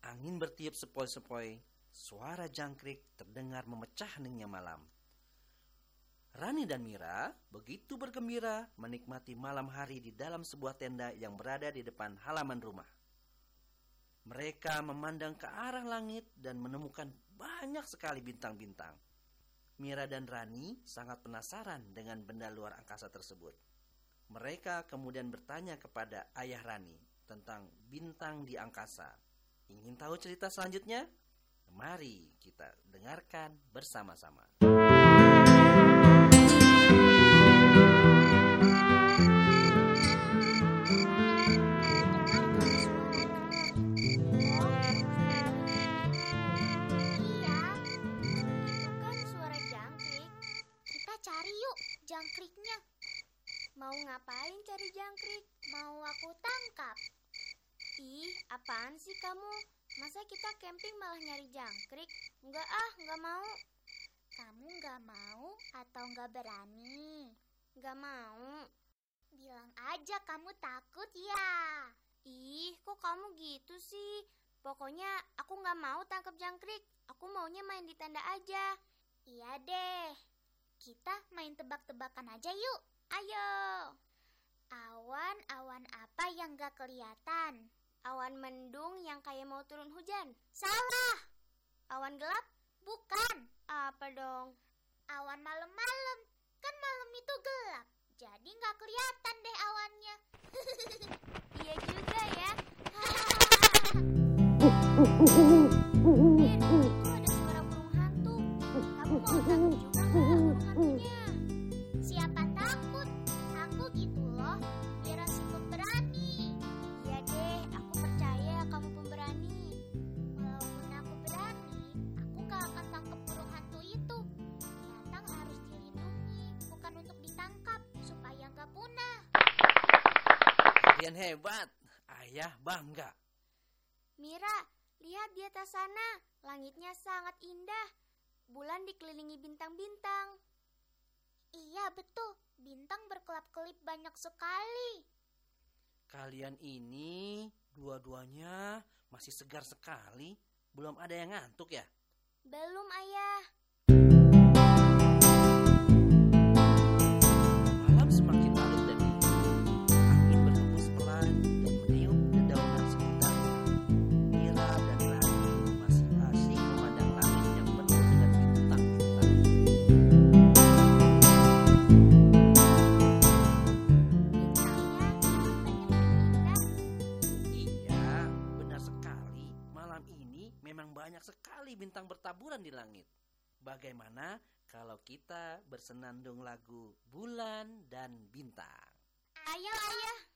Angin bertiup sepoi-sepoi, suara jangkrik terdengar memecah heningnya malam. Rani dan Mira begitu bergembira menikmati malam hari di dalam sebuah tenda yang berada di depan halaman rumah. Mereka memandang ke arah langit dan menemukan banyak sekali bintang-bintang. Mira dan Rani sangat penasaran dengan benda luar angkasa tersebut. Mereka kemudian bertanya kepada ayah Rani tentang bintang di angkasa. Ingin tahu cerita selanjutnya? Mari kita dengarkan bersama-sama. jangkriknya. Mau ngapain cari jangkrik? Mau aku tangkap? Ih, apaan sih kamu? Masa kita camping malah nyari jangkrik? Enggak ah, enggak mau. Kamu enggak mau atau enggak berani? Enggak mau. Bilang aja kamu takut ya. Ih, kok kamu gitu sih? Pokoknya aku nggak mau tangkap jangkrik. Aku maunya main di tenda aja. Iya deh. Kita main tebak-tebakan aja yuk. Ayo. Awan-awan apa yang gak kelihatan? Awan mendung yang kayak mau turun hujan. Salah. Awan gelap? Bukan. Apa dong? Awan malam-malam. Kan malam itu gelap. Jadi gak kelihatan deh awannya. iya juga ya. Siapa Kalian hebat. Ayah bangga. Mira, lihat di atas sana. Langitnya sangat indah. Bulan dikelilingi bintang-bintang. Iya betul, bintang berkelap-kelip banyak sekali. Kalian ini dua-duanya masih segar sekali. Belum ada yang ngantuk ya? Belum, Ayah. Bagaimana kalau kita bersenandung lagu Bulan dan Bintang? Ayo. Malam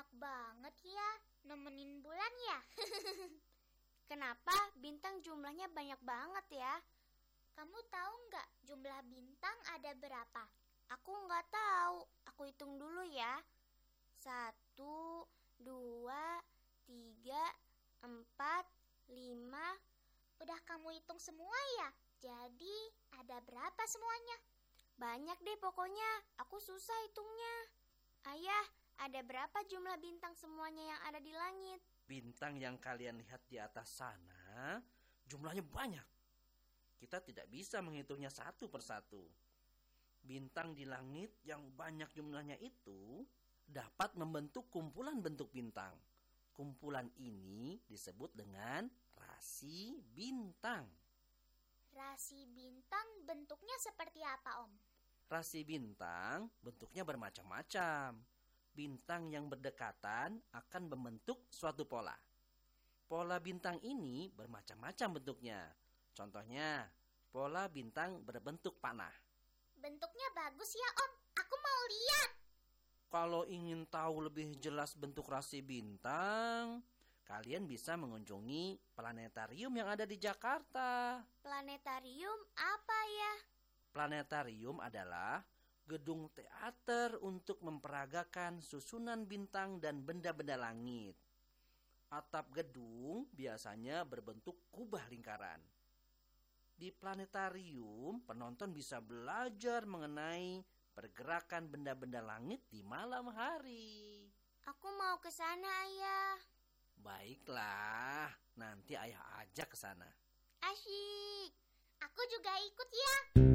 banyak banget ya, nemenin bulan ya. Kenapa bintang jumlahnya banyak banget ya? Kamu tahu nggak jumlah bintang ada berapa? Aku nggak tahu. Aku hitung dulu ya. Satu, dua, tiga, empat, lima. Udah kamu hitung semua ya? Jadi ada berapa semuanya? Banyak deh pokoknya. Aku susah hitungnya. Ayah, ada berapa jumlah bintang semuanya yang ada di langit? Bintang yang kalian lihat di atas sana Jumlahnya banyak. Kita tidak bisa menghitungnya satu persatu. Bintang di langit yang banyak jumlahnya itu dapat membentuk kumpulan bentuk bintang. Kumpulan ini disebut dengan rasi bintang. Rasi bintang bentuknya seperti apa, Om? Rasi bintang bentuknya bermacam-macam. Bintang yang berdekatan akan membentuk suatu pola. Pola bintang ini bermacam-macam bentuknya. Contohnya, pola bintang berbentuk panah. Bentuknya bagus ya, Om. Aku mau lihat. Kalau ingin tahu lebih jelas bentuk rasi bintang, kalian bisa mengunjungi planetarium yang ada di Jakarta. Planetarium apa ya? Planetarium adalah gedung teater untuk memperagakan susunan bintang dan benda-benda langit. Atap gedung biasanya berbentuk kubah lingkaran. Di planetarium, penonton bisa belajar mengenai pergerakan benda-benda langit di malam hari. Aku mau ke sana, Ayah. Baiklah, nanti ayah ajak ke sana. Asyik. Aku juga ikut ya.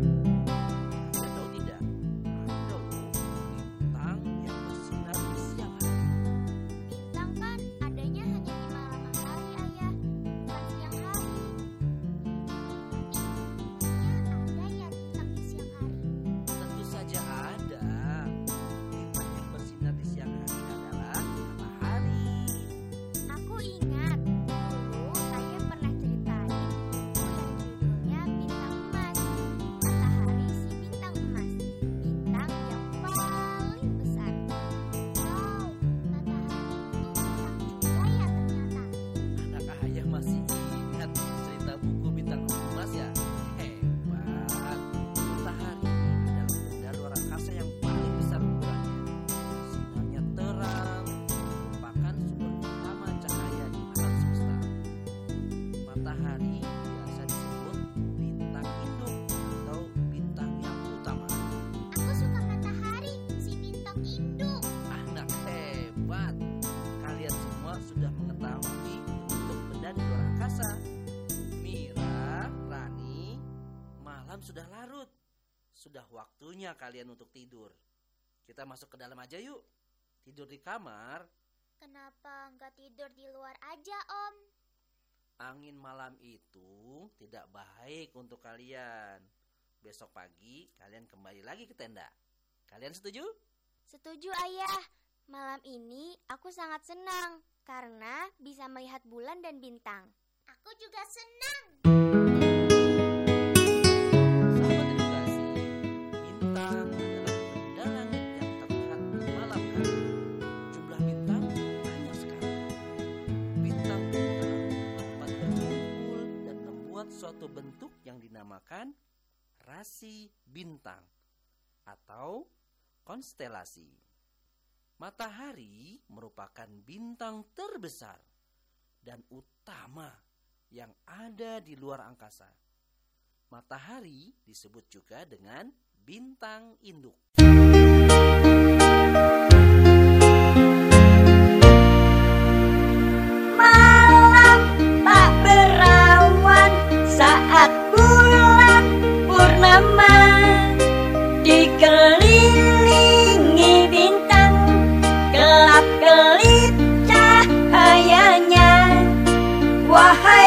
Sudah waktunya kalian untuk tidur. Kita masuk ke dalam aja yuk. Tidur di kamar. Kenapa nggak tidur di luar aja, Om? Angin malam itu tidak baik untuk kalian. Besok pagi kalian kembali lagi ke tenda. Kalian setuju? Setuju, Ayah. Malam ini aku sangat senang karena bisa melihat bulan dan bintang. Aku juga senang. Rasi bintang atau konstelasi. Matahari merupakan bintang terbesar dan utama yang ada di luar angkasa. Matahari disebut juga dengan bintang induk. Wahai bintang-bintang